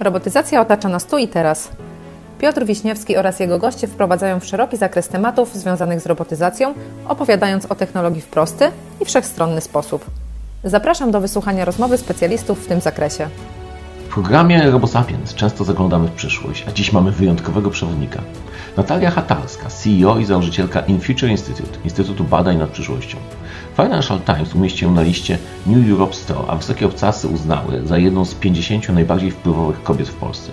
Robotyzacja otacza nas tu i teraz. Piotr Wiśniewski oraz jego goście wprowadzają w szeroki zakres tematów związanych z robotyzacją, opowiadając o technologii w prosty i wszechstronny sposób. Zapraszam do wysłuchania rozmowy specjalistów w tym zakresie. Programie RoboSapiens często zaglądamy w przyszłość, a dziś mamy wyjątkowego przewodnika. Natalia Hatalska, CEO i założycielka InFuture Institute, Instytutu Badań nad Przyszłością. Financial Times umieścił ją na liście New Europe 100, a wysokie obcasy uznały za jedną z 50 najbardziej wpływowych kobiet w Polsce.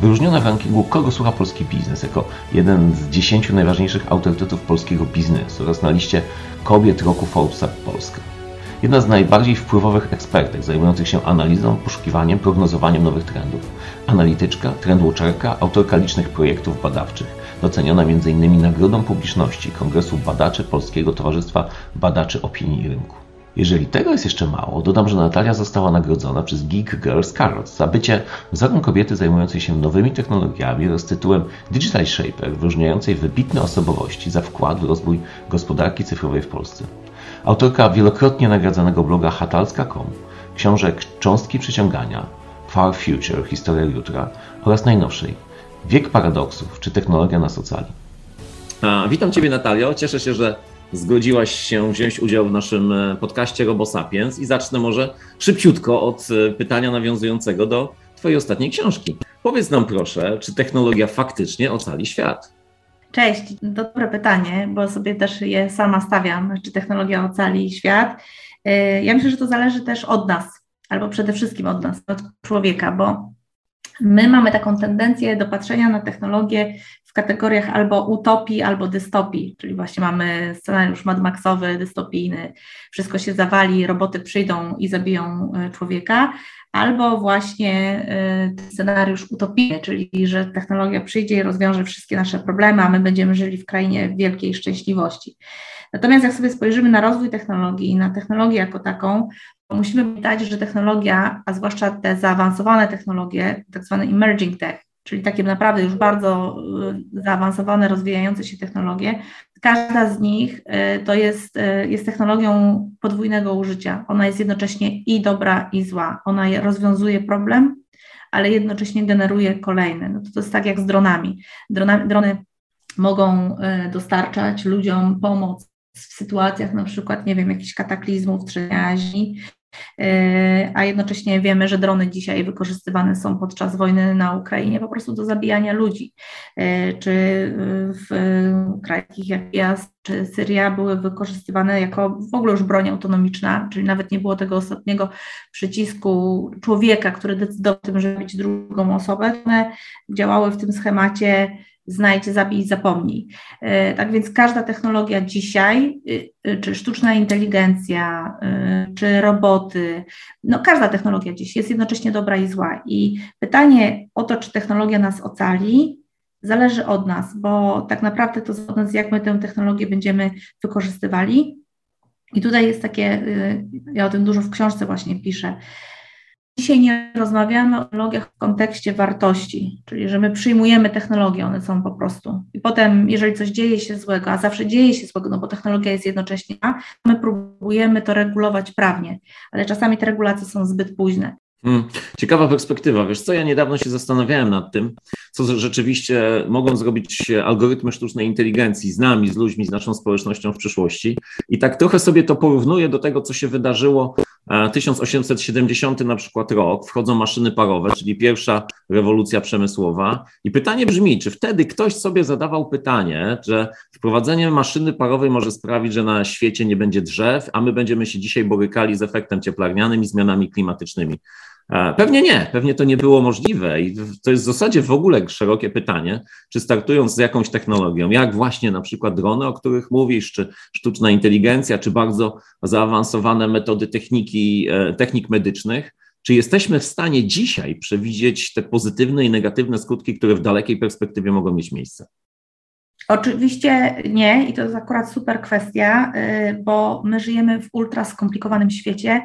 Wyróżniona w rankingu Kogo słucha polski biznes jako jeden z 10 najważniejszych autorytetów polskiego biznesu oraz na liście Kobiet Roku Forbesa Polska. Jedna z najbardziej wpływowych ekspertek zajmujących się analizą, poszukiwaniem, prognozowaniem nowych trendów. Analityczka, trendwatcherka, autorka licznych projektów badawczych, doceniona m.in. Nagrodą Publiczności Kongresu Badaczy Polskiego Towarzystwa Badaczy Opinii i Rynku. Jeżeli tego jest jeszcze mało, dodam, że Natalia została nagrodzona przez Geek Girls Carrots za bycie wzorem kobiety zajmującej się nowymi technologiami oraz tytułem Digital Shaper, wyróżniającej wybitne osobowości za wkład w rozwój gospodarki cyfrowej w Polsce. Autorka wielokrotnie nagradzanego bloga hatalska.com, książek Cząstki Przyciągania, Far Future, Historia Jutra oraz najnowszej Wiek Paradoksów czy Technologia nas ocali. witam Ciebie Natalio, cieszę się, że zgodziłaś się wziąć udział w naszym e, podcaście RoboSapiens i zacznę może szybciutko od e, pytania nawiązującego do Twojej ostatniej książki. Powiedz nam proszę, czy technologia faktycznie ocali świat? Cześć, dobre pytanie, bo sobie też je sama stawiam, czy technologia ocali świat. E, ja myślę, że to zależy też od nas, albo przede wszystkim od nas, od człowieka, bo my mamy taką tendencję do patrzenia na technologię w kategoriach albo utopii, albo dystopii, czyli właśnie mamy scenariusz Mad Maxowy, dystopijny, wszystko się zawali, roboty przyjdą i zabiją e, człowieka, albo właśnie e, scenariusz utopijny, czyli że technologia przyjdzie i rozwiąże wszystkie nasze problemy, a my będziemy żyli w krainie wielkiej szczęśliwości. Natomiast jak sobie spojrzymy na rozwój technologii i na technologię jako taką, musimy pamiętać, że technologia, a zwłaszcza te zaawansowane technologie, tak zwane emerging tech, czyli takie naprawdę już bardzo y, zaawansowane, rozwijające się technologie, każda z nich y, to jest, y, jest technologią podwójnego użycia. Ona jest jednocześnie i dobra, i zła. Ona rozwiązuje problem, ale jednocześnie generuje kolejny. No to, to jest tak jak z dronami. Drona, drony mogą dostarczać ludziom pomoc w sytuacjach na przykład, nie wiem, jakichś kataklizmów, E, a jednocześnie wiemy, że drony dzisiaj wykorzystywane są podczas wojny na Ukrainie po prostu do zabijania ludzi. E, czy w krajach takich jak IAS czy Syria były wykorzystywane jako w ogóle już broń autonomiczna, czyli nawet nie było tego ostatniego przycisku człowieka, który decydował o tym, żeby mieć drugą osobę. One działały w tym schemacie znajdź, zabij, zapomnij. E, tak więc każda technologia dzisiaj, y, czy sztuczna inteligencja, y, czy roboty, no każda technologia dziś jest jednocześnie dobra i zła. I pytanie o to, czy technologia nas ocali, zależy od nas, bo tak naprawdę to zależy od nas, jak my tę technologię będziemy wykorzystywali. I tutaj jest takie, ja o tym dużo w książce właśnie piszę, Dzisiaj nie rozmawiamy o technologiach w kontekście wartości, czyli że my przyjmujemy technologie, one są po prostu. I potem, jeżeli coś dzieje się złego, a zawsze dzieje się złego, no bo technologia jest jednocześnie, my próbujemy to regulować prawnie, ale czasami te regulacje są zbyt późne. Hmm, ciekawa perspektywa. Wiesz co, ja niedawno się zastanawiałem nad tym, co rzeczywiście mogą zrobić algorytmy sztucznej inteligencji z nami, z ludźmi, z naszą społecznością w przyszłości. I tak trochę sobie to porównuję do tego, co się wydarzyło 1870 na przykład rok, wchodzą maszyny parowe, czyli pierwsza rewolucja przemysłowa. I pytanie brzmi, czy wtedy ktoś sobie zadawał pytanie, że wprowadzenie maszyny parowej może sprawić, że na świecie nie będzie drzew, a my będziemy się dzisiaj borykali z efektem cieplarnianym i zmianami klimatycznymi. Pewnie nie, pewnie to nie było możliwe i to jest w zasadzie w ogóle szerokie pytanie, czy startując z jakąś technologią, jak właśnie na przykład drony, o których mówisz, czy sztuczna inteligencja, czy bardzo zaawansowane metody techniki, e, technik medycznych, czy jesteśmy w stanie dzisiaj przewidzieć te pozytywne i negatywne skutki, które w dalekiej perspektywie mogą mieć miejsce? Oczywiście nie, i to jest akurat super kwestia, y, bo my żyjemy w ultra skomplikowanym świecie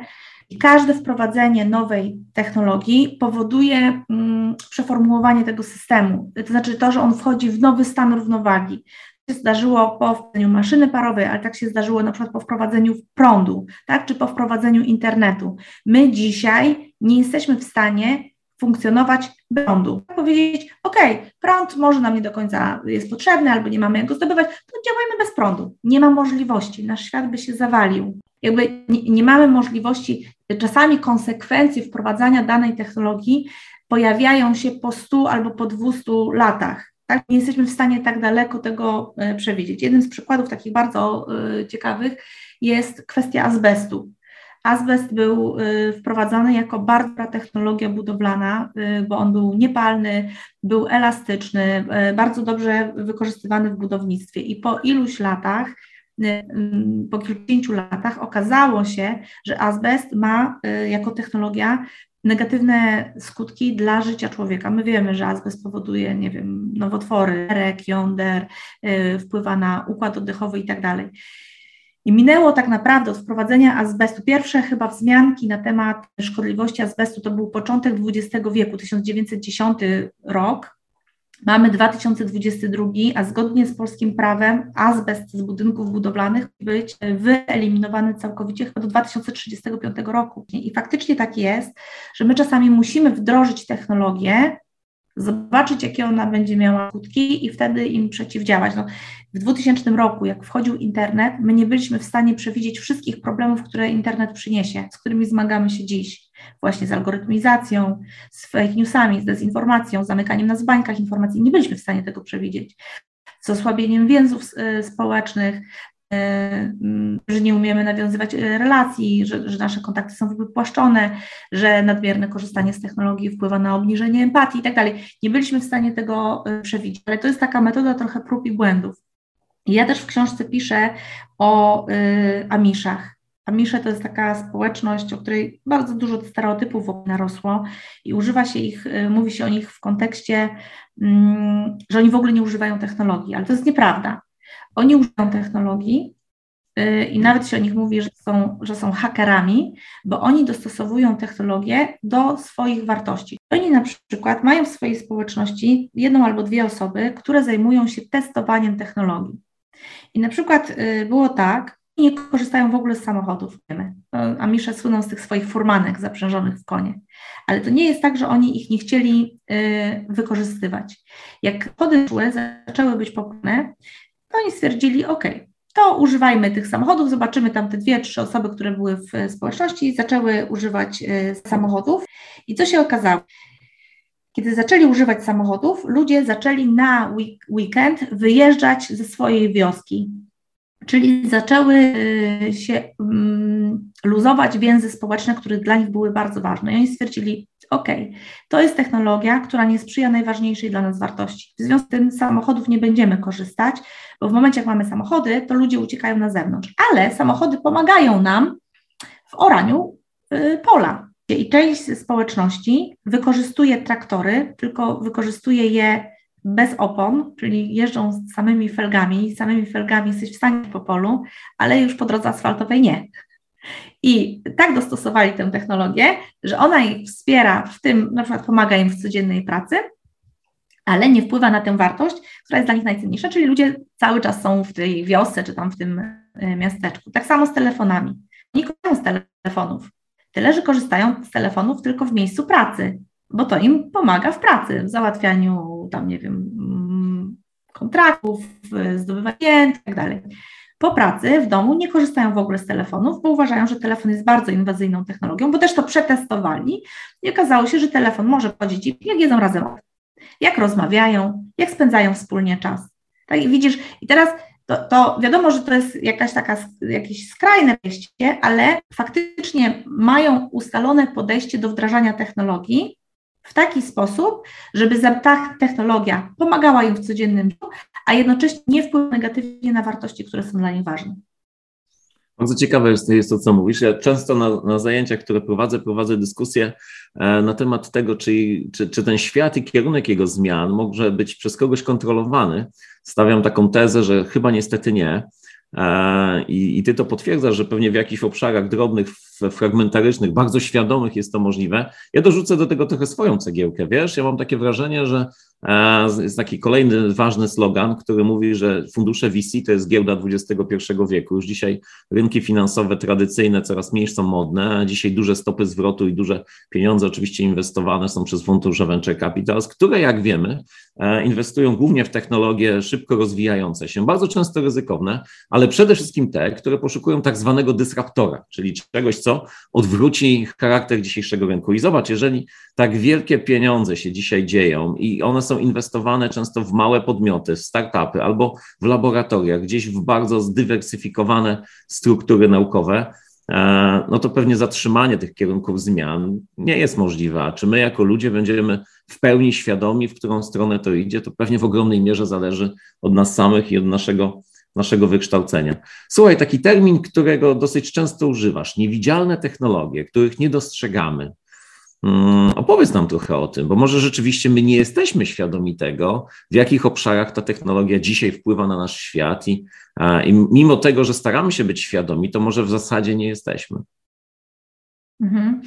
i każde wprowadzenie nowej technologii powoduje mm, przeformułowanie tego systemu. To znaczy to, że on wchodzi w nowy stan równowagi. się zdarzyło po wprowadzeniu maszyny parowej, ale tak się zdarzyło na przykład po wprowadzeniu prądu, tak, czy po wprowadzeniu internetu. My dzisiaj nie jesteśmy w stanie funkcjonować bez prądu. Powiedzieć, ok, prąd może nam nie do końca jest potrzebny, albo nie mamy jak go zdobywać, to działajmy bez prądu. Nie ma możliwości, nasz świat by się zawalił. Jakby nie, nie mamy możliwości, czasami konsekwencje wprowadzania danej technologii pojawiają się po 100 albo po 200 latach. Tak? Nie jesteśmy w stanie tak daleko tego e, przewidzieć. Jeden z przykładów takich bardzo e, ciekawych jest kwestia azbestu. Azbest był y, wprowadzany jako bardzo technologia budowlana, bo on był niepalny, był elastyczny, bardzo dobrze wykorzystywany w budownictwie. I po iluś latach, po kilkudziesięciu latach okazało się, że azbest ma jako technologia negatywne skutki dla życia człowieka. My wiemy, że azbest powoduje, nie wiem, nowotwory, rek, jąder, wpływa na układ oddechowy i tak dalej. I minęło tak naprawdę od wprowadzenia azbestu. Pierwsze chyba wzmianki na temat szkodliwości azbestu to był początek XX wieku, 1910 rok. Mamy 2022, a zgodnie z polskim prawem azbest z budynków budowlanych być wyeliminowany całkowicie chyba do 2035 roku. I faktycznie tak jest, że my czasami musimy wdrożyć technologię, zobaczyć, jakie ona będzie miała skutki i wtedy im przeciwdziałać. No, w 2000 roku, jak wchodził internet, my nie byliśmy w stanie przewidzieć wszystkich problemów, które internet przyniesie, z którymi zmagamy się dziś. Właśnie z algorytmizacją, z fake newsami, z dezinformacją, z zamykaniem nas w bańkach informacji. Nie byliśmy w stanie tego przewidzieć. Z osłabieniem więzów y, społecznych, E, że nie umiemy nawiązywać e, relacji, że, że, nasze kontakty są wypłaszczone, że nadmierne korzystanie z technologii wpływa na obniżenie empatii i tak dalej. Nie byliśmy w stanie tego e, przewidzieć, ale to jest taka metoda trochę prób i błędów. Ja też w książce piszę o y, Amiszach. Amisze to jest taka społeczność, o której bardzo dużo stereotypów narosło i używa się ich, mówi się o nich w kontekście, mm, że oni w ogóle nie używają technologii, ale to jest nieprawda. Oni używają technologii y, i nawet się o nich mówi, że są, że są hakerami, bo oni dostosowują technologię do swoich wartości. Oni na przykład mają w swojej społeczności jedną albo dwie osoby, które zajmują się testowaniem technologii. I na przykład y, było tak, nie korzystają w ogóle z samochodów. Amisze słyną z tych swoich furmanek zaprzężonych w konie. Ale to nie jest tak, że oni ich nie chcieli y, wykorzystywać. Jak chody zaczęły być popularne, to oni stwierdzili, ok, to używajmy tych samochodów, zobaczymy tam te dwie, trzy osoby, które były w społeczności, zaczęły używać e, samochodów. I co się okazało? Kiedy zaczęli używać samochodów, ludzie zaczęli na weekend wyjeżdżać ze swojej wioski, czyli zaczęły e, się mm, luzować więzy społeczne, które dla nich były bardzo ważne. I oni stwierdzili, OK, to jest technologia, która nie sprzyja najważniejszej dla nas wartości. W związku z tym samochodów nie będziemy korzystać, bo w momencie, jak mamy samochody, to ludzie uciekają na zewnątrz, ale samochody pomagają nam w oraniu y, pola. I część społeczności wykorzystuje traktory, tylko wykorzystuje je bez opon, czyli jeżdżą z samymi felgami, samymi felgami jesteś w stanie po polu, ale już po drodze asfaltowej nie. I tak dostosowali tę technologię, że ona ich wspiera w tym, na przykład pomaga im w codziennej pracy, ale nie wpływa na tę wartość, która jest dla nich najcenniejsza, czyli ludzie cały czas są w tej wiosce czy tam w tym e, miasteczku. Tak samo z telefonami. Nie korzystają z telefonów. Tyle, że korzystają z telefonów tylko w miejscu pracy, bo to im pomaga w pracy, w załatwianiu tam, nie wiem, mm, kontraktów, zdobywaniu tak dalej po pracy w domu nie korzystają w ogóle z telefonów, bo uważają, że telefon jest bardzo inwazyjną technologią, bo też to przetestowali i okazało się, że telefon może chodzić jak jedzą razem, jak rozmawiają, jak spędzają wspólnie czas. Tak, i widzisz, i teraz to, to, wiadomo, że to jest jakaś taka, jakieś skrajne podejście, ale faktycznie mają ustalone podejście do wdrażania technologii w taki sposób, żeby ta technologia pomagała im w codziennym życiu, a jednocześnie nie wpływa negatywnie na wartości, które są dla nich ważne. Bardzo ciekawe jest, jest to, co mówisz. Ja często na, na, zajęciach, które prowadzę, prowadzę dyskusję e, na temat tego, czy, czy, czy, ten świat i kierunek jego zmian może być przez kogoś kontrolowany. Stawiam taką tezę, że chyba niestety nie. E, I, I ty to potwierdzasz, że pewnie w jakichś obszarach drobnych fragmentarycznych, bardzo świadomych jest to możliwe. Ja dorzucę do tego trochę swoją cegiełkę, wiesz, ja mam takie wrażenie, że jest taki kolejny ważny slogan, który mówi, że fundusze VC to jest giełda XXI wieku. Już dzisiaj rynki finansowe tradycyjne coraz mniej są modne, dzisiaj duże stopy zwrotu i duże pieniądze oczywiście inwestowane są przez fundusze venture capitals, które jak wiemy e, inwestują głównie w technologie szybko rozwijające się, bardzo często ryzykowne, ale przede wszystkim te, które poszukują tak zwanego dysraptora, czyli czegoś, co odwróci charakter dzisiejszego rynku. I zobacz, jeżeli tak wielkie pieniądze się dzisiaj dzieją i one są inwestowane często w małe podmioty, w startupy albo w laboratoriach, gdzieś w bardzo zdywersyfikowane struktury naukowe, e, no to pewnie zatrzymanie tych kierunków zmian nie jest możliwe. A czy my jako ludzie będziemy w pełni świadomi, w którą stronę to idzie, to pewnie w ogromnej mierze zależy od nas samych i od naszego, naszego wykształcenia. Słuchaj, taki termin, którego dosyć często używasz, niewidzialne technologie, których nie dostrzegamy. Mm, opowiedz nam trochę o tym, bo może rzeczywiście my nie jesteśmy świadomi tego, w jakich obszarach ta technologia dzisiaj wpływa na nasz świat i, i mimo tego, że staramy się być świadomi, to może w zasadzie nie jesteśmy. Mhm.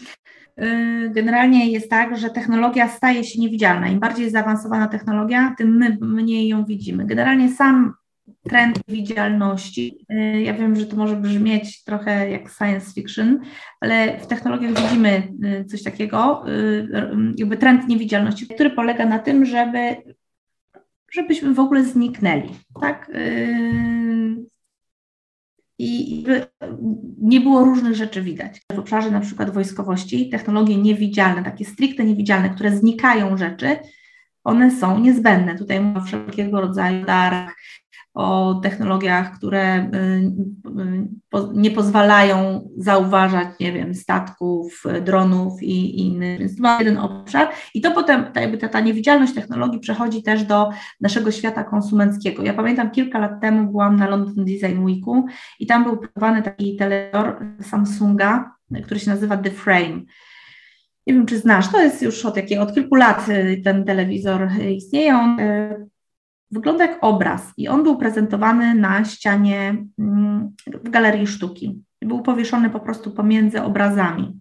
Y, generalnie jest tak, że technologia staje się niewidzialna. Im bardziej zaawansowana technologia, tym my mniej ją widzimy. Generalnie sam trend widzialności. Y, ja wiem, że to może brzmieć trochę jak science fiction, ale w technologiach widzimy y, coś takiego, y, jakby trend niewidzialności, który polega na tym, żeby żebyśmy w ogóle zniknęli, tak? I nie było różnych rzeczy widać. W obszarze na przykład wojskowości technologie niewidzialne, takie stricte niewidzialne, które znikają rzeczy, one są niezbędne. Tutaj mówię o wszelkiego rodzaju darach, o technologiach, które y, y, nie pozwalają zauważać, nie wiem, statków, dronów i innych. Więc to ma jeden obszar. I to potem, ta, jakby ta, ta niewidzialność technologii przechodzi też do naszego świata konsumenckiego. Ja pamiętam kilka lat temu byłam na London Design Weeku i tam był próbowany taki telewizor Samsunga, który się nazywa The Frame. Nie wiem, czy znasz, to jest już od, jakiego, od kilku lat y, ten telewizor istnieje. On wygląda jak obraz i on był prezentowany na ścianie mm, w galerii sztuki. Był powieszony po prostu pomiędzy obrazami.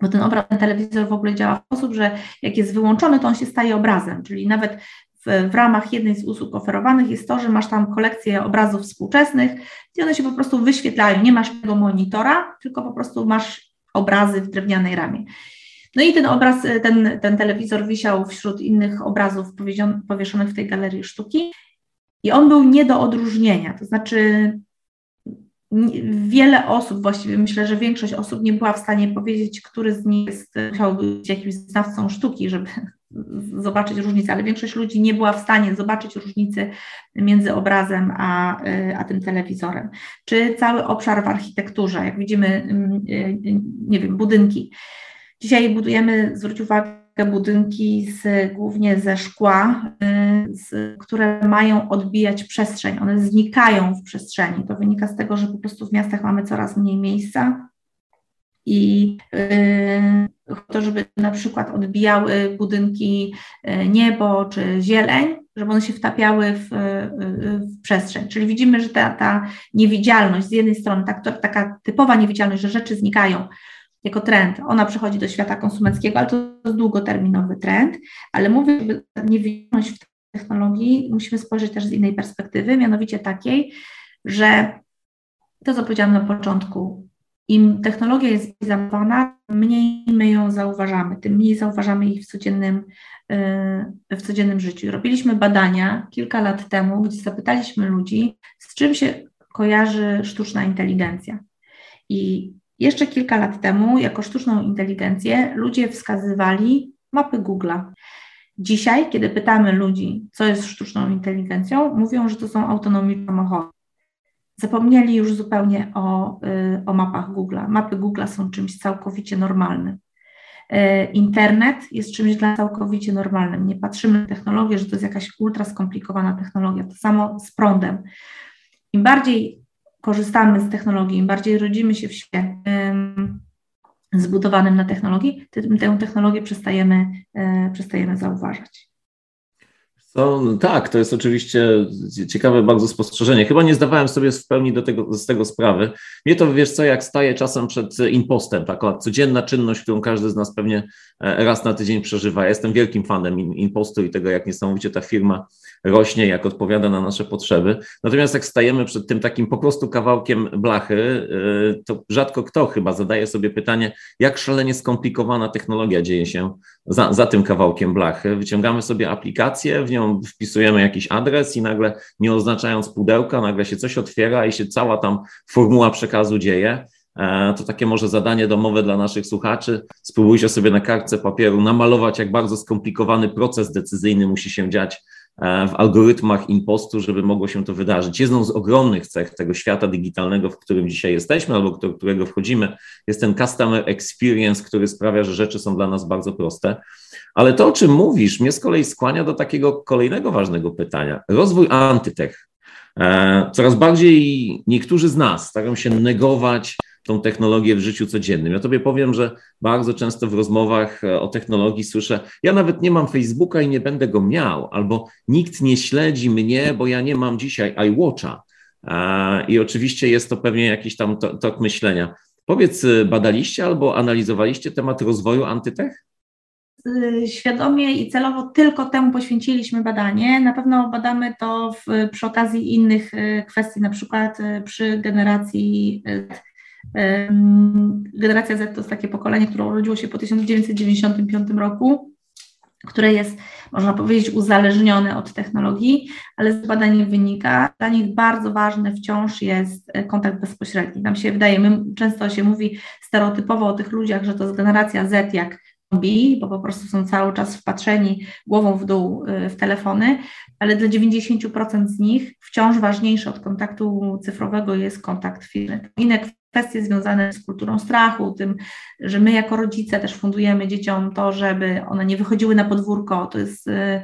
Bo ten obraz, ten telewizor w ogóle działa w sposób, że jak jest wyłączony, to on się staje obrazem, czyli nawet w, w, ramach jednej z usług oferowanych jest to, że masz tam kolekcję obrazów współczesnych i one się po prostu wyświetlają. Nie masz tego monitora, tylko po prostu masz obrazy w drewnianej ramie. No i ten obraz, y, ten, ten telewizor wisiał wśród innych obrazów powieszonych w tej galerii sztuki i on był nie do odróżnienia, to znaczy wiele osób, właściwie myślę, że większość osób nie była w stanie powiedzieć, który z nich jest, musiał być jakimś znawcą sztuki, żeby zobaczyć różnicę, ale większość ludzi nie była w stanie zobaczyć różnicy między obrazem a, y, a tym telewizorem. Czy cały obszar w architekturze, jak widzimy, mm, y, nie wiem, budynki. Dzisiaj budujemy, zwróć uwagę, budynki z, głównie ze szkła, y, z, które mają odbijać przestrzeń. One znikają w przestrzeni. To wynika z tego, że po prostu w miastach mamy coraz mniej miejsca i yy, to, żeby na przykład odbijały budynki y, niebo czy zieleń, żeby one się wtapiały w, y, w przestrzeń. Czyli widzimy, że ta, ta niewidzialność z jednej strony, tak, taka typowa niewidzialność, że rzeczy znikają, jako trend. Ona przychodzi do świata konsumenckiego, ale to jest długoterminowy trend, ale mówię, że niewidolność w technologii musimy spojrzeć też z innej perspektywy, mianowicie takiej, że to, co powiedziałam na początku, im technologia jest zaawansowana, mniej my ją zauważamy, tym mniej zauważamy ich w codziennym, yy, w codziennym życiu. Robiliśmy badania kilka lat temu, gdzie zapytaliśmy ludzi, z czym się kojarzy sztuczna inteligencja. I jeszcze kilka lat temu, jako sztuczną inteligencję, ludzie wskazywali mapy Google'a. Dzisiaj, kiedy pytamy ludzi, co jest sztuczną inteligencją, mówią, że to są autonomiczne samochody. Zapomnieli już zupełnie o, y, o mapach Google'a. Mapy Google'a są czymś całkowicie normalnym. Y, internet jest czymś dla całkowicie normalnym. Nie patrzymy na technologię, że to jest jakaś ultra skomplikowana technologia. To samo z prądem. Im bardziej korzystamy z technologii, im bardziej rodzimy się w świecie zbudowanym na technologii, tę technologię przestajemy, e, przestajemy zauważać. To, no tak, to jest oczywiście ciekawe bardzo spostrzeżenie. Chyba nie zdawałem sobie w pełni do tego, z tego sprawy. Mnie to, wiesz co, jak staje czasem przed impostem, taka codzienna czynność, którą każdy z nas pewnie e, raz na tydzień przeżywa. Ja jestem wielkim fanem impostu i tego, jak niesamowicie ta firma rośnie, jak odpowiada na nasze potrzeby. Natomiast jak stajemy przed tym takim po prostu kawałkiem blachy, y, to rzadko kto chyba zadaje sobie pytanie, jak szalenie skomplikowana technologia dzieje się za, za tym kawałkiem blachy. Wyciągamy sobie aplikację, w nią wpisujemy jakiś adres i nagle, nie oznaczając pudełka, nagle się coś otwiera i się cała tam formuła przekazu dzieje. E, to takie może zadanie domowe dla naszych słuchaczy. Spróbujcie sobie na kartce papieru namalować, jak bardzo skomplikowany proces decyzyjny musi się dziać E, w algorytmach impostu, żeby mogło się to wydarzyć. Jedną z ogromnych cech tego świata digitalnego, w którym dzisiaj jesteśmy albo którego wchodzimy, jest ten customer experience, który sprawia, że rzeczy są dla nas bardzo proste. Ale to, o czym mówisz, mnie z kolei skłania do takiego kolejnego ważnego pytania. Rozwój antytech. E, coraz bardziej niektórzy z nas starają się negować tą technologię w życiu codziennym. Ja tobie powiem, że bardzo często w rozmowach e, o technologii słyszę, ja nawet nie mam Facebooka i nie będę go miał, albo nikt nie śledzi mnie, bo ja nie mam dzisiaj iWatcha. I oczywiście jest to pewnie jakiś tam tok myślenia. Powiedz, e, badaliście albo analizowaliście temat rozwoju antytech? Świadomie i celowo tylko temu poświęciliśmy badanie. Na pewno badamy to w, przy okazji innych e, kwestii, na przykład przy generacji Generacja Z to jest takie pokolenie, które urodziło się po 1995 roku, które jest, można powiedzieć, uzależnione od technologii, ale z badań wynika, dla nich bardzo ważny wciąż jest kontakt bezpośredni. Nam się wydaje, my, często się mówi stereotypowo o tych ludziach, że to jest generacja Z jak bo po prostu są cały czas wpatrzeni głową w dół y, w telefony, ale dla 90% z nich wciąż ważniejszy od kontaktu cyfrowego jest kontakt fizyczny. Inne kwestie związane z kulturą strachu, tym, że my jako rodzice też fundujemy dzieciom to, żeby one nie wychodziły na podwórko, to jest y,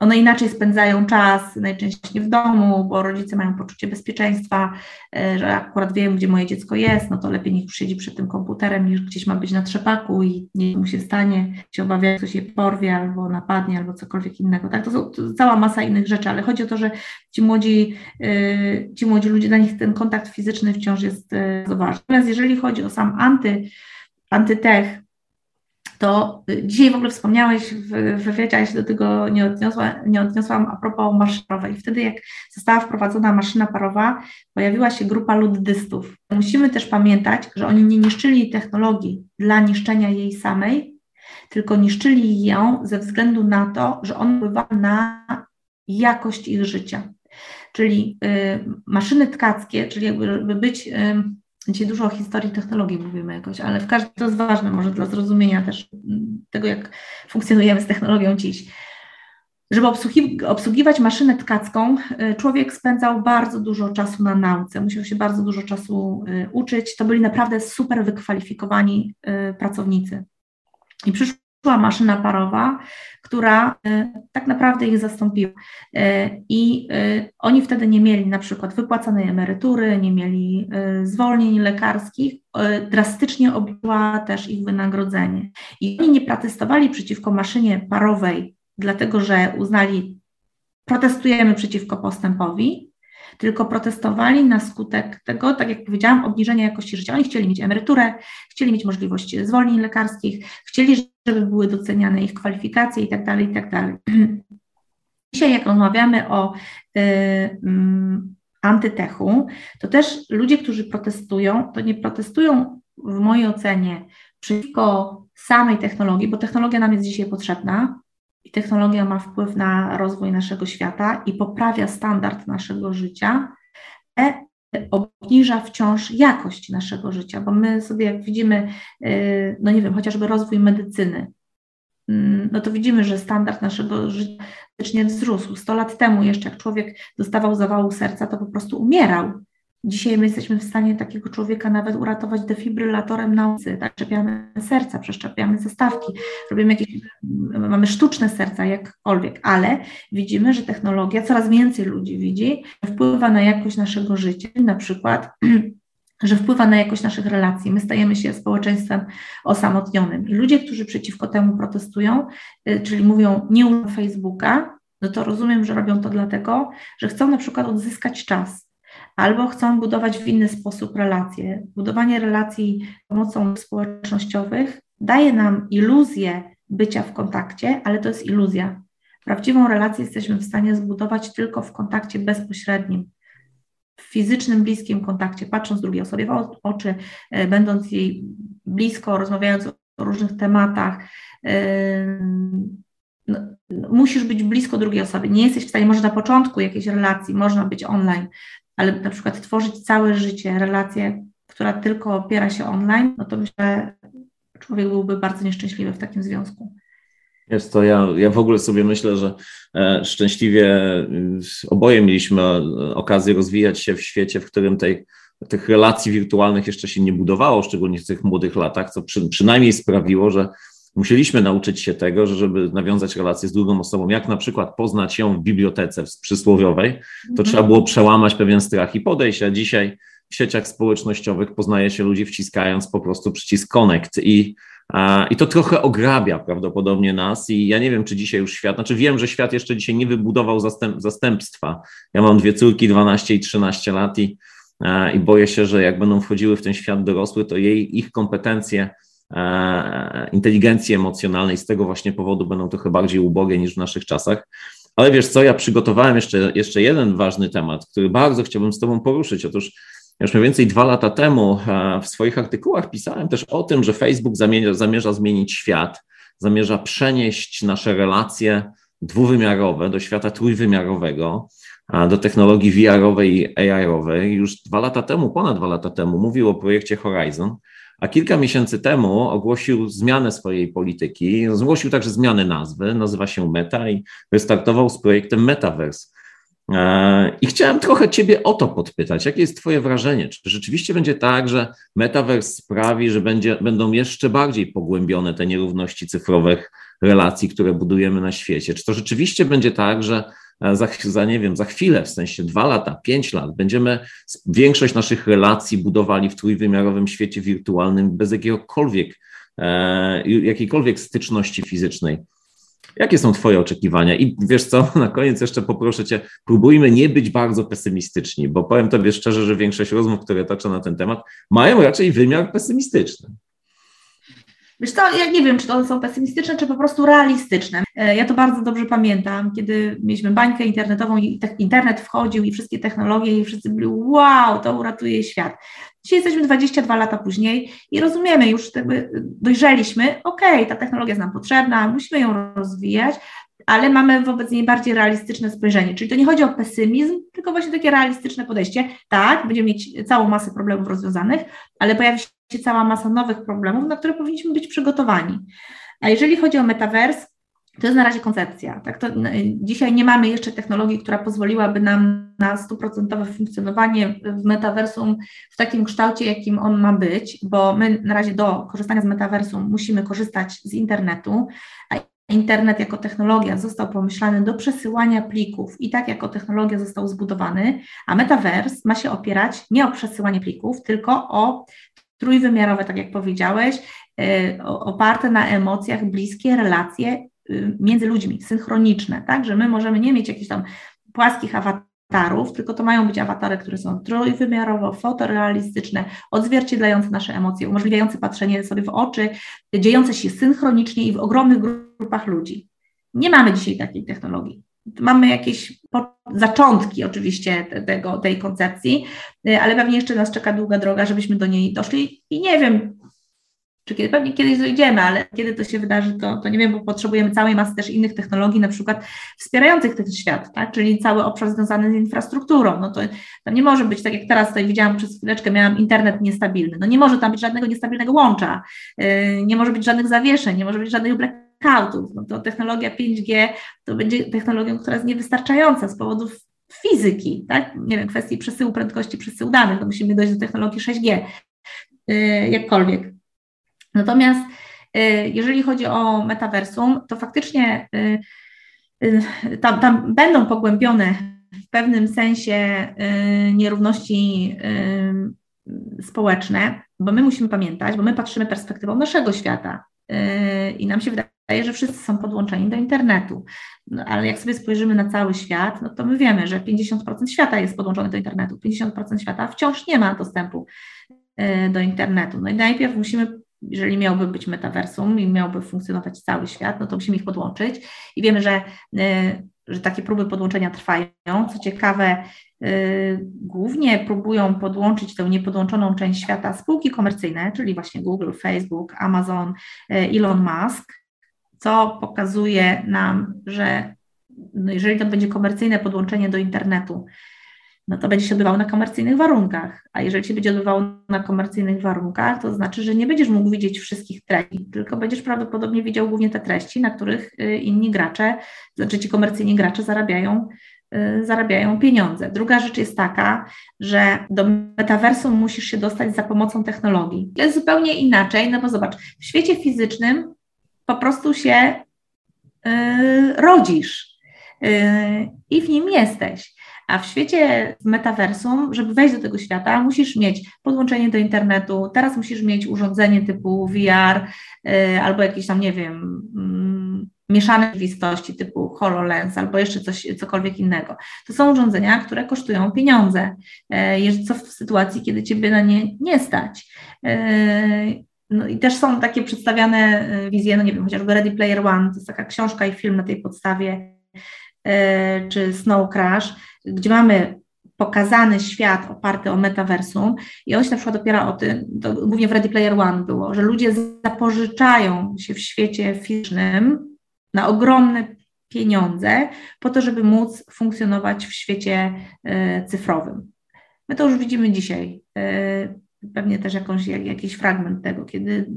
one inaczej spędzają czas, najczęściej w domu, bo rodzice mają poczucie bezpieczeństwa, e, że akurat wiem, gdzie moje dziecko jest, no to lepiej niech siedzi przed tym komputerem, niż gdzieś ma być na trzepaku i nie mu się stanie, się obawia, że ktoś je porwie albo napadnie, albo cokolwiek innego. Tak, to są to cała masa innych rzeczy, ale chodzi o to, że ci młodzi, e, ci młodzi ludzie, dla nich ten kontakt fizyczny wciąż jest e, bardzo ważny. Natomiast jeżeli chodzi o sam anty, antytech, to dzisiaj w ogóle wspomniałeś w wywiadzie, się do tego nie, odniosła, nie odniosłam a propos maszyny parowej. Wtedy jak została wprowadzona maszyna parowa, pojawiła się grupa luddystów. Musimy też pamiętać, że oni nie niszczyli technologii dla niszczenia jej samej, tylko niszczyli ją ze względu na to, że on wpływa na jakość ich życia. Czyli y, maszyny tkackie, czyli jakby być... Y, Dzisiaj dużo o historii technologii mówimy jakoś, ale w każdym to jest ważne może dla zrozumienia też tego, jak funkcjonujemy z technologią dziś. Żeby obsługiwać maszynę tkacką, y, człowiek spędzał bardzo dużo czasu na nauce, musiał się bardzo dużo czasu y, uczyć. To byli naprawdę super wykwalifikowani y, pracownicy. I przyszło była maszyna parowa, która e, tak naprawdę ich zastąpiła. E, I e, oni wtedy nie mieli na przykład wypłacanej emerytury, nie mieli zwolnień lekarskich, drastycznie objęła też ich wynagrodzenie. I oni nie protestowali przeciwko maszynie parowej, dlatego że uznali, protestujemy przeciwko postępowi, tylko protestowali na skutek tego, tak jak powiedziałam, obniżenia jakości życia. Oni chcieli mieć emeryturę, chcieli mieć możliwość zwolnień lekarskich, chcieli, żeby były doceniane ich kwalifikacje i tak dalej, i tak. Dzisiaj, jak rozmawiamy o y, y, antytechu, to też ludzie, którzy protestują, to nie protestują w mojej ocenie przeciwko samej technologii, bo technologia nam jest dzisiaj potrzebna, i technologia ma wpływ na rozwój naszego świata i poprawia standard naszego życia, ale obniża wciąż jakość naszego życia, bo my sobie, jak widzimy, y, no nie wiem, chociażby rozwój medycyny, mm, no to widzimy, że standard naszego życia wzrósł. 100 lat temu jeszcze, jak człowiek dostawał zawału serca, to po prostu umierał. Dzisiaj my jesteśmy w stanie takiego człowieka nawet uratować defibrylatorem na ulicy, tak, szczepiamy serca, przeszczepiamy zestawki, robimy jakieś, mamy sztuczne serca, jakkolwiek, ale widzimy, że technologia, coraz więcej ludzi widzi, wpływa na jakość naszego życia, na przykład że wpływa na jakość naszych relacji. My stajemy się społeczeństwem osamotnionym. I ludzie, którzy przeciwko temu protestują, y, czyli mówią, nie używam Facebooka, no to rozumiem, że robią to dlatego, że chcą na przykład odzyskać czas albo chcą budować w inny sposób relacje. Budowanie relacji pomocą społecznościowych daje nam iluzję bycia w kontakcie, ale to jest iluzja. Prawdziwą relację jesteśmy w stanie zbudować tylko w kontakcie bezpośrednim, w fizycznym, bliskim kontakcie, patrząc drugiej osobie w oczy, e, będąc jej blisko, rozmawiając o różnych tematach. No, musisz być blisko drugiej osoby. Nie jesteś w stanie, może na początku jakiejś relacji, można być online, ale na przykład tworzyć całe życie relację, która tylko opiera się online, no to myślę, że człowiek byłby bardzo nieszczęśliwy w takim związku. Jest to, ja, ja w ogóle sobie myślę, że e, szczęśliwie e, oboje mieliśmy okazję rozwijać się w świecie, w którym tej, tych relacji wirtualnych jeszcze się nie budowało, szczególnie w tych młodych latach, co przy, przynajmniej sprawiło, że musieliśmy nauczyć się tego, że żeby nawiązać relację z drugą osobą, jak na przykład poznać ją w bibliotece przysłowiowej, to mhm. trzeba było przełamać pewien strach i podejść, a dzisiaj w sieciach społecznościowych poznaje się ludzi wciskając po prostu przycisk connect i i to trochę ograbia prawdopodobnie nas i ja nie wiem, czy dzisiaj już świat, znaczy wiem, że świat jeszcze dzisiaj nie wybudował zastęp, zastępstwa. Ja mam dwie córki, 12 i 13 lat i, i boję się, że jak będą wchodziły w ten świat dorosły, to jej, ich kompetencje inteligencji emocjonalnej z tego właśnie powodu będą trochę bardziej ubogie niż w naszych czasach. Ale wiesz co, ja przygotowałem jeszcze, jeszcze jeden ważny temat, który bardzo chciałbym z Tobą poruszyć. Otóż już mniej więcej dwa lata temu e, w swoich artykułach pisałem też o tym, że Facebook zamierza, zamierza zmienić świat, zamierza przenieść nasze relacje dwuwymiarowe do świata trójwymiarowego, do technologii VR-owej i AR-owej. Już dwa lata temu, ponad dwa lata temu, mówił o projekcie Horizon, a kilka miesięcy temu ogłosił zmianę swojej polityki, zgłosił także zmianę nazwy, nazywa się Meta i wystartował z projektem Metaverse. E, I chciałem trochę Ciebie o to podpytać. Jakie jest Twoje wrażenie? Czy rzeczywiście będzie tak, że metaverse sprawi, że będzie, będą jeszcze bardziej pogłębione te nierówności cyfrowych relacji, które budujemy na świecie? Czy to rzeczywiście będzie tak, że za, za, nie wiem, za chwilę, w sensie dwa lata, pięć lat, będziemy większość naszych relacji budowali w trójwymiarowym świecie wirtualnym bez jakiegokolwiek, e, jakiejkolwiek styczności fizycznej? Jakie są Twoje oczekiwania? I wiesz co, na koniec jeszcze poproszę Cię, próbujmy nie być bardzo pesymistyczni, bo powiem Tobie szczerze, że większość rozmów, które toczę na ten temat, mają raczej wymiar pesymistyczny. Wiesz co, ja nie wiem, czy to są pesymistyczne, czy po prostu realistyczne. E, ja to bardzo dobrze pamiętam, kiedy mieliśmy bańkę internetową i internet wchodził i wszystkie technologie i wszyscy byli wow, to uratuje świat. Dzisiaj jesteśmy 22 lata później i rozumiemy, już dojrzeliśmy, okej, okay, ta technologia jest nam potrzebna, musimy ją rozwijać, ale mamy wobec niej bardziej realistyczne spojrzenie. Czyli to nie chodzi o pesymizm, tylko właśnie takie realistyczne podejście. Tak, będziemy mieć całą masę problemów rozwiązanych, ale pojawi się cała masa nowych problemów, na które powinniśmy być przygotowani. A jeżeli chodzi o metavers, to jest na razie koncepcja. Tak? To, dzisiaj nie mamy jeszcze technologii, która pozwoliłaby nam na stuprocentowe funkcjonowanie w metaversum w takim kształcie, jakim on ma być, bo my na razie do korzystania z metaversum musimy korzystać z internetu, a internet jako technologia został pomyślany do przesyłania plików i tak jako technologia został zbudowany, a metavers ma się opierać nie o przesyłanie plików, tylko o trójwymiarowe, tak jak powiedziałeś, y, oparte na emocjach, bliskie relacje y, między ludźmi, synchroniczne, tak, że my możemy nie mieć jakichś tam płaskich awatarów, tylko to mają być awatary, które są trójwymiarowo, fotorealistyczne, odzwierciedlające nasze emocje, umożliwiające patrzenie sobie w oczy, dziejące się synchronicznie i w ogromnych grupach ludzi. Nie mamy dzisiaj takiej technologii. Mamy jakieś zaczątki oczywiście tego, tej koncepcji, y, ale pewnie jeszcze nas czeka długa droga, żebyśmy do niej doszli i nie wiem, czy kiedy, pewnie kiedyś dojdziemy, ale kiedy to się wydarzy, to, to nie wiem, bo potrzebujemy całej masy też innych technologii, na przykład wspierających ten świat, tak? czyli cały obszar związany z infrastrukturą. No to, to nie może być, tak jak teraz tutaj widziałam przez chwileczkę, miałam internet niestabilny. No nie może tam być żadnego niestabilnego łącza, yy, nie może być żadnych zawieszeń, nie może być żadnych blackoutów. No to technologia 5G to będzie technologią, która jest niewystarczająca z powodów fizyki, tak? Nie wiem, kwestii przesyłu prędkości przesyłu danych, to musimy dojść do technologii 6G, yy, jakkolwiek. Natomiast y, jeżeli chodzi o metaversum, to faktycznie y, y, tam, tam będą pogłębione w pewnym sensie nierówności społeczne, bo my musimy pamiętać, bo my patrzymy perspektywą naszego świata i nam się wydaje, że wszyscy są podłączeni do internetu. No, ale jak sobie spojrzymy na cały świat, no to my wiemy, że 50% świata jest podłączone do internetu, 50% świata wciąż nie ma dostępu e, do internetu. No i najpierw musimy, jeżeli miałby być metaversum i miałby funkcjonować cały świat, no to musimy ich podłączyć. I wiemy, że, e, że takie próby podłączenia trwają. Co ciekawe, e, głównie próbują podłączyć tę niepodłączoną część świata spółki komercyjne, czyli właśnie Google, Facebook, Amazon, Elon Musk co pokazuje nam, że no jeżeli to będzie komercyjne podłączenie do internetu, no to będzie się odbywało na komercyjnych warunkach. A jeżeli się będzie odbywało na komercyjnych warunkach, to znaczy, że nie będziesz mógł widzieć wszystkich treści, tylko będziesz prawdopodobnie widział głównie te treści, na których y, inni gracze, znaczy ci komercyjni gracze zarabiają, y, zarabiają pieniądze. Druga rzecz jest taka, że do metaversum musisz się dostać za pomocą technologii. To jest zupełnie inaczej, no bo zobacz, w świecie fizycznym po prostu się y, rodzisz y, i w nim jesteś. A w świecie metaversum, żeby wejść do tego świata, musisz mieć podłączenie do internetu, teraz musisz mieć urządzenie typu VR y, albo jakieś tam, nie wiem, mm, mieszane rzeczywistości typu HoloLens albo jeszcze coś, cokolwiek innego. To są urządzenia, które kosztują pieniądze, co w sytuacji, kiedy ciebie na nie nie stać. No i też są takie przedstawiane y, wizje, no nie wiem, chociażby Ready Player One, to jest taka książka i film na tej podstawie, y, czy Snow Crash, gdzie mamy pokazany świat oparty o metaversum i on się na przykład opiera o tym, głównie w Ready Player One było, że ludzie zapożyczają się w świecie fizycznym na ogromne pieniądze po to, żeby móc funkcjonować w świecie y, cyfrowym. My to już widzimy dzisiaj pewnie też jakąś, jakiś fragment tego, kiedy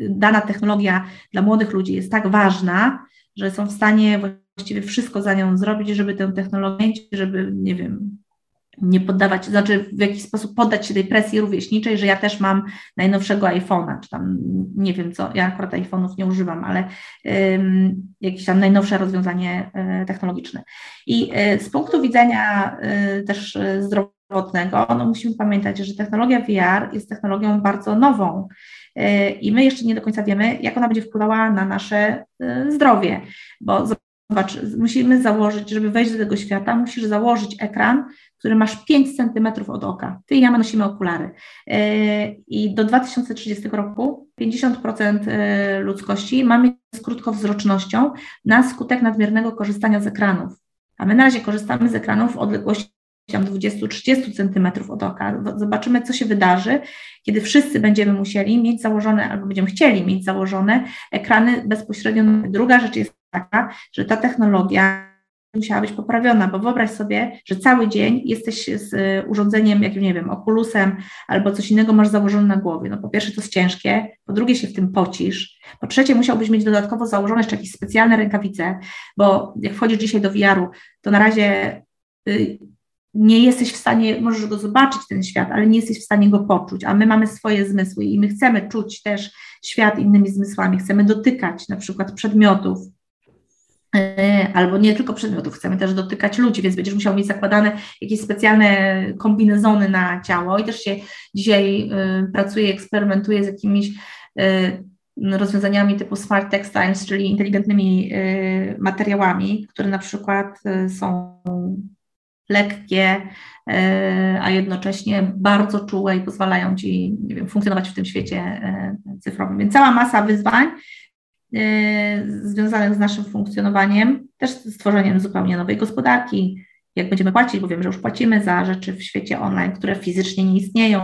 dana technologia dla młodych ludzi jest tak ważna, że są w stanie właściwie wszystko za nią zrobić, żeby tę technologię, żeby, nie wiem, nie poddawać, znaczy w jakiś sposób poddać się tej presji rówieśniczej, że ja też mam najnowszego iPhone'a, czy tam nie wiem co, ja akurat iPhone'ów nie używam, ale um, jakieś tam najnowsze rozwiązanie y, technologiczne. I y, z punktu widzenia y, też zdrowotnego, no musimy pamiętać, że technologia VR jest technologią bardzo nową i my jeszcze nie do końca wiemy, jak ona będzie wpływała na nasze zdrowie, bo zobacz, musimy założyć, żeby wejść do tego świata, musisz założyć ekran, który masz 5 centymetrów od oka. Ty i ja nosimy okulary. Y, I do 2030 roku 50% ludzkości ma mieć z krótkowzrocznością na skutek nadmiernego korzystania z ekranów. A my na razie korzystamy z ekranów w odległości 20-30 centymetrów od oka. Zobaczymy, co się wydarzy, kiedy wszyscy będziemy musieli mieć założone, albo będziemy chcieli mieć założone ekrany bezpośrednio. Druga rzecz jest taka, że ta technologia musiała być poprawiona, bo wyobraź sobie, że cały dzień jesteś z urządzeniem, jakim nie wiem, okulusem albo coś innego masz założone na głowie. No po pierwsze to jest ciężkie, po drugie się w tym pocisz, po trzecie musiałbyś mieć dodatkowo założone jeszcze jakieś specjalne rękawice, bo jak wchodzisz dzisiaj do VR-u, to na razie y, nie jesteś w stanie, możesz go zobaczyć, ten świat, ale nie jesteś w stanie go poczuć, a my mamy swoje zmysły i my chcemy czuć też świat innymi zmysłami, chcemy dotykać na przykład przedmiotów, albo nie tylko przedmiotów, chcemy też dotykać ludzi, więc będziesz musiał mieć zakładane jakieś specjalne kombinezony na ciało i też się dzisiaj e, pracuje, eksperymentuje z jakimiś e, rozwiązaniami typu smart textiles, czyli inteligentnymi materiałami, które na przykład są lekkie, e, a jednocześnie bardzo czułe i pozwalają ci nie wiem, funkcjonować w tym świecie e, cyfrowym. Więc cała masa wyzwań e, związanych z naszym funkcjonowaniem, też stworzeniem zupełnie nowej gospodarki, jak będziemy płacić, bo wiem, że już płacimy za rzeczy w świecie online, które fizycznie nie istnieją.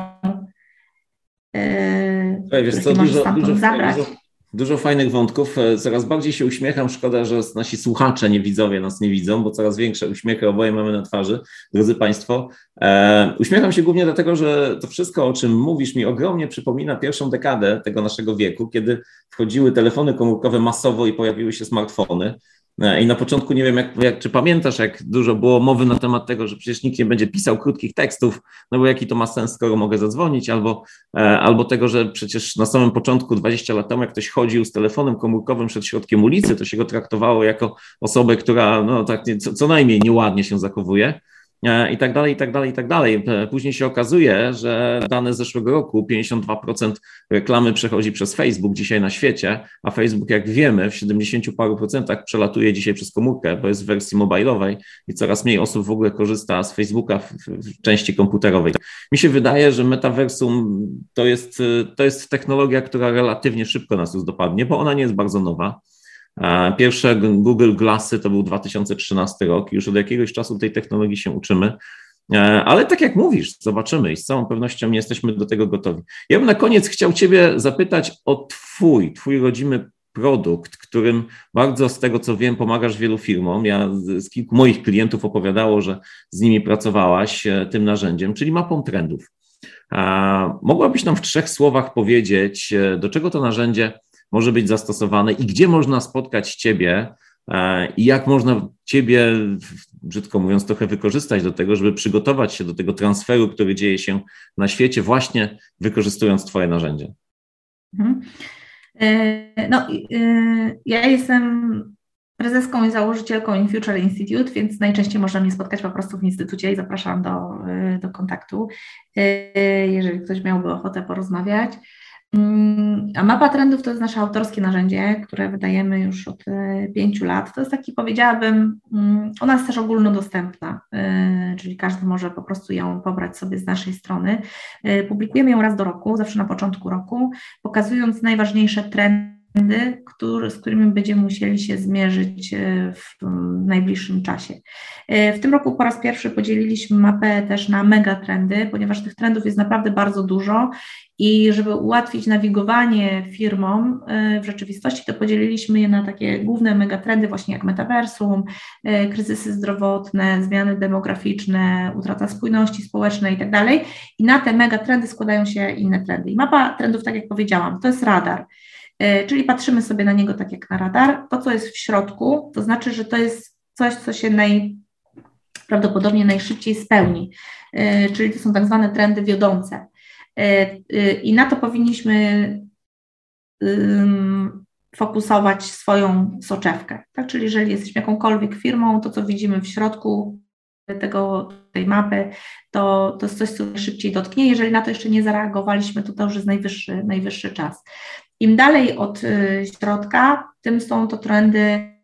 Yy, wiesz co, dużo, dużo, zabrać. Dużo, Dużo fajnych wątków. E, coraz bardziej się uśmiecham. Szkoda, że nasi słuchacze, nie widzowie nas nie widzą, bo coraz większe uśmiechy oboje mamy na twarzy, drodzy Państwo. E, uśmiecham się głównie dlatego, że to wszystko, o czym mówisz, mi ogromnie przypomina pierwszą dekadę tego naszego wieku, kiedy wchodziły telefony komórkowe masowo i pojawiły się smartfony. E, I na początku nie wiem, jak, jak, czy pamiętasz, jak dużo było mowy na temat tego, że przecież nikt nie będzie pisał krótkich tekstów, no bo jaki to ma sens, skoro mogę zadzwonić, albo, e, albo tego, że przecież na samym początku, 20 lat temu, jak ktoś chodził z telefonem komórkowym przed środkiem ulicy, to się go traktowało jako osobę, która no tak nie, co, co najmniej nieładnie się zachowuje. E, i tak dalej, i tak dalej, i tak dalej. E, później się okazuje, że dane z zeszłego roku 52% reklamy przechodzi przez Facebook dzisiaj na świecie, a Facebook, jak wiemy, w 70 paru procentach przelatuje dzisiaj przez komórkę, bo jest w wersji mobilowej i coraz mniej osób w ogóle korzysta z Facebooka w, w części komputerowej. Mi się wydaje, że metaversum to jest, to jest technologia, która relatywnie szybko nas już dopadnie, bo ona nie jest bardzo nowa. Pierwsze Google Glassy to był 2013 rok. Już od jakiegoś czasu tej technologii się uczymy. E, ale tak jak mówisz, zobaczymy i z całą pewnością nie jesteśmy do tego gotowi. Ja bym na koniec chciał Ciebie zapytać o Twój, Twój rodzimy produkt, którym bardzo z tego co wiem pomagasz wielu firmom. Ja z kilku moich klientów opowiadało, że z nimi pracowałaś e, tym narzędziem, czyli mapą trendów. Mogłabyś nam w trzech słowach powiedzieć, e, do czego to narzędzie może być zastosowane i gdzie można spotkać Ciebie e, i jak można Ciebie, brzydko mówiąc, trochę wykorzystać do tego, żeby przygotować się do tego transferu, który dzieje się na świecie, właśnie wykorzystując Twoje narzędzie. Mhm. E, no, e, ja jestem prezeską i założycielką InFuture Institute, więc najczęściej można mnie spotkać po prostu w instytucie i zapraszam do, do kontaktu, jeżeli ktoś miałby ochotę porozmawiać. Mm, a mapa trendów to jest nasze autorskie narzędzie, które wydajemy już od e, pięciu lat. To jest taki, powiedziałabym, mm, ona jest też ogólnodostępna, e, czyli każdy może po prostu ją pobrać sobie z naszej strony. E, publikujemy ją raz do roku, zawsze na początku roku, pokazując najważniejsze trendy który, z którymi będziemy musieli się zmierzyć w najbliższym czasie. W tym roku po raz pierwszy podzieliliśmy mapę też na megatrendy, ponieważ tych trendów jest naprawdę bardzo dużo i żeby ułatwić nawigowanie firmom e, w rzeczywistości, to podzieliliśmy je na takie główne megatrendy, właśnie jak metaversum, e, kryzysy zdrowotne, zmiany demograficzne, utrata spójności społecznej itd. Tak I na te megatrendy składają się inne trendy. I mapa trendów, tak jak powiedziałam, to jest radar. E, czyli patrzymy sobie na niego tak jak na radar. To, co jest w środku, to znaczy, że to jest coś, co się najprawdopodobniej najszybciej spełni, czyli to są tak zwane trendy wiodące. E, e, I na to powinniśmy fokusować swoją soczewkę. Tak? Czyli jeżeli jesteśmy jakąkolwiek firmą, to co widzimy w środku tego, tej mapy, to, to jest coś, co szybciej dotknie. Jeżeli na to jeszcze nie zareagowaliśmy, to to już jest najwyższy, najwyższy czas. Im dalej od y, środka, tym są to trendy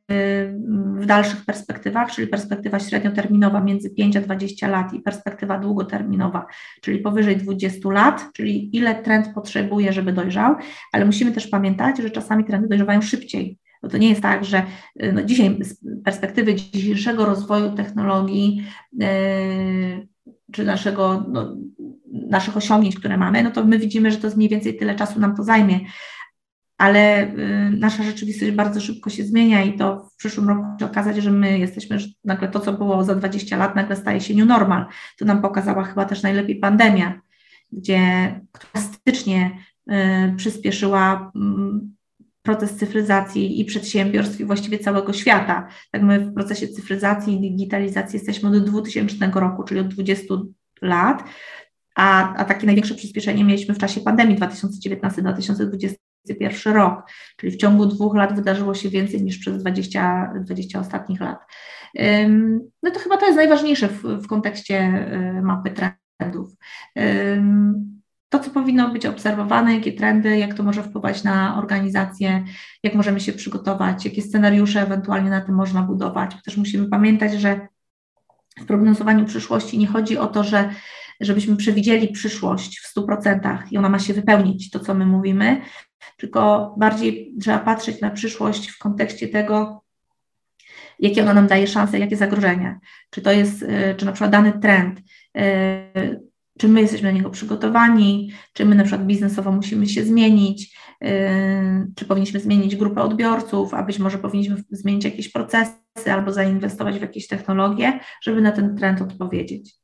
w dalszych perspektywach, czyli perspektywa średnioterminowa między 5 a 20 lat i perspektywa długoterminowa, czyli powyżej 20 lat, czyli ile trend potrzebuje, żeby dojrzał, ale musimy też pamiętać, że czasami trendy dojrzewają szybciej. Bo to nie jest tak, że y, no dzisiaj z perspektywy dzisiejszego rozwoju technologii yy, czy naszego, no, naszych osiągnięć, które mamy, no to my widzimy, że to jest mniej więcej tyle czasu nam to zajmie, ale y, nasza rzeczywistość bardzo szybko się zmienia i to w przyszłym roku się okazać, że my jesteśmy, że nagle to, co było za 20 lat, nagle staje się new normal. To nam pokazała chyba też najlepiej pandemia, gdzie drastycznie y, przyspieszyła mm, proces cyfryzacji i przedsiębiorstw i właściwie całego świata. Tak my w procesie cyfryzacji i digitalizacji jesteśmy od 2000 roku, czyli od 20 lat, a, a takie największe przyspieszenie mieliśmy w czasie pandemii 2019-2020 2021 rok, czyli w ciągu dwóch lat wydarzyło się więcej niż przez 20, 20 ostatnich lat. No to chyba to jest najważniejsze w, w kontekście y, mapy trendów. To, co powinno być obserwowane, jakie trendy, jak to może wpływać na organizację, jak możemy się przygotować, jakie scenariusze ewentualnie na tym można budować. Też musimy pamiętać, że w prognozowaniu przyszłości nie chodzi o to, że żebyśmy przewidzieli przyszłość w 100% i ona ma się wypełnić, to co my mówimy, tylko bardziej trzeba patrzeć na przyszłość w kontekście tego, jakie ona nam daje szanse, jakie zagrożenia. Czy to jest, y, czy na przykład dany trend, y, czy my jesteśmy na niego przygotowani, czy my na przykład biznesowo musimy się zmienić, y, czy powinniśmy zmienić grupę odbiorców, a być może powinniśmy zmienić jakieś procesy albo zainwestować w jakieś technologie, żeby na ten trend odpowiedzieć.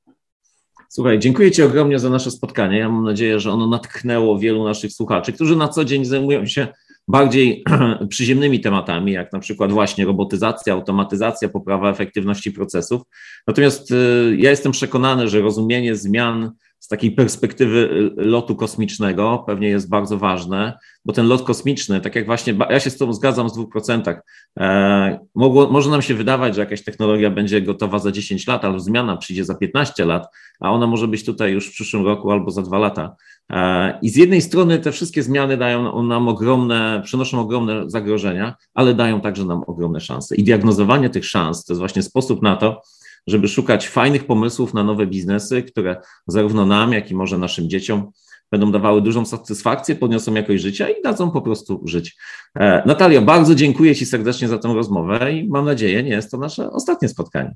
Słuchaj, dziękuję Ci ogromnie za nasze spotkanie. Ja mam nadzieję, że ono natchnęło wielu naszych słuchaczy, którzy na co dzień zajmują się bardziej przyziemnymi tematami, jak na przykład właśnie robotyzacja, automatyzacja, poprawa efektywności procesów. Natomiast y, ja jestem przekonany, że rozumienie zmian z takiej perspektywy lotu kosmicznego pewnie jest bardzo ważne, bo ten lot kosmiczny, tak jak właśnie, ja się z Tobą zgadzam z dwóch procentach, e, mogło, może nam się wydawać, że jakaś technologia będzie gotowa za 10 lat, albo zmiana przyjdzie za 15 lat, a ona może być tutaj już w przyszłym roku albo za dwa lata. E, I z jednej strony te wszystkie zmiany dają nam ogromne, przynoszą ogromne zagrożenia, ale dają także nam ogromne szanse. I diagnozowanie tych szans to jest właśnie sposób na to, żeby szukać fajnych pomysłów na nowe biznesy, które zarówno nam, jak i może naszym dzieciom będą dawały dużą satysfakcję, podniosą jakość życia i dadzą po prostu żyć. E, Natalia, bardzo dziękuję Ci serdecznie za tę rozmowę i mam nadzieję, nie jest to nasze ostatnie spotkanie.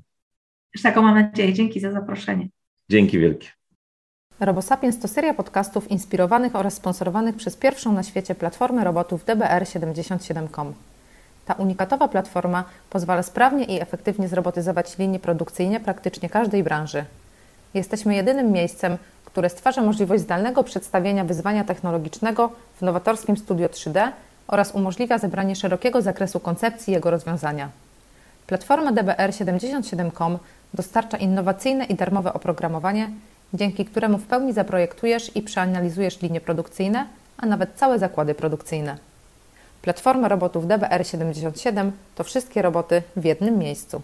Już taką mam nadzieję. Dzięki za zaproszenie. Dzięki wielkie. RoboSapiens to seria podcastów inspirowanych oraz sponsorowanych przez pierwszą na świecie platformę robotów DBR77.com. Ta unikatowa platforma pozwala sprawnie i efektywnie zrobotyzować linie produkcyjne praktycznie każdej branży. Jesteśmy jedynym miejscem, które stwarza możliwość zdalnego przedstawienia wyzwania technologicznego w nowatorskim studio 3D oraz umożliwia zebranie szerokiego zakresu koncepcji jego rozwiązania. Platforma DBR77.com dostarcza innowacyjne i darmowe oprogramowanie, dzięki któremu w pełni zaprojektujesz i przeanalizujesz linie produkcyjne, a nawet całe zakłady produkcyjne. Platforma robotów DBR77 to wszystkie roboty w jednym miejscu.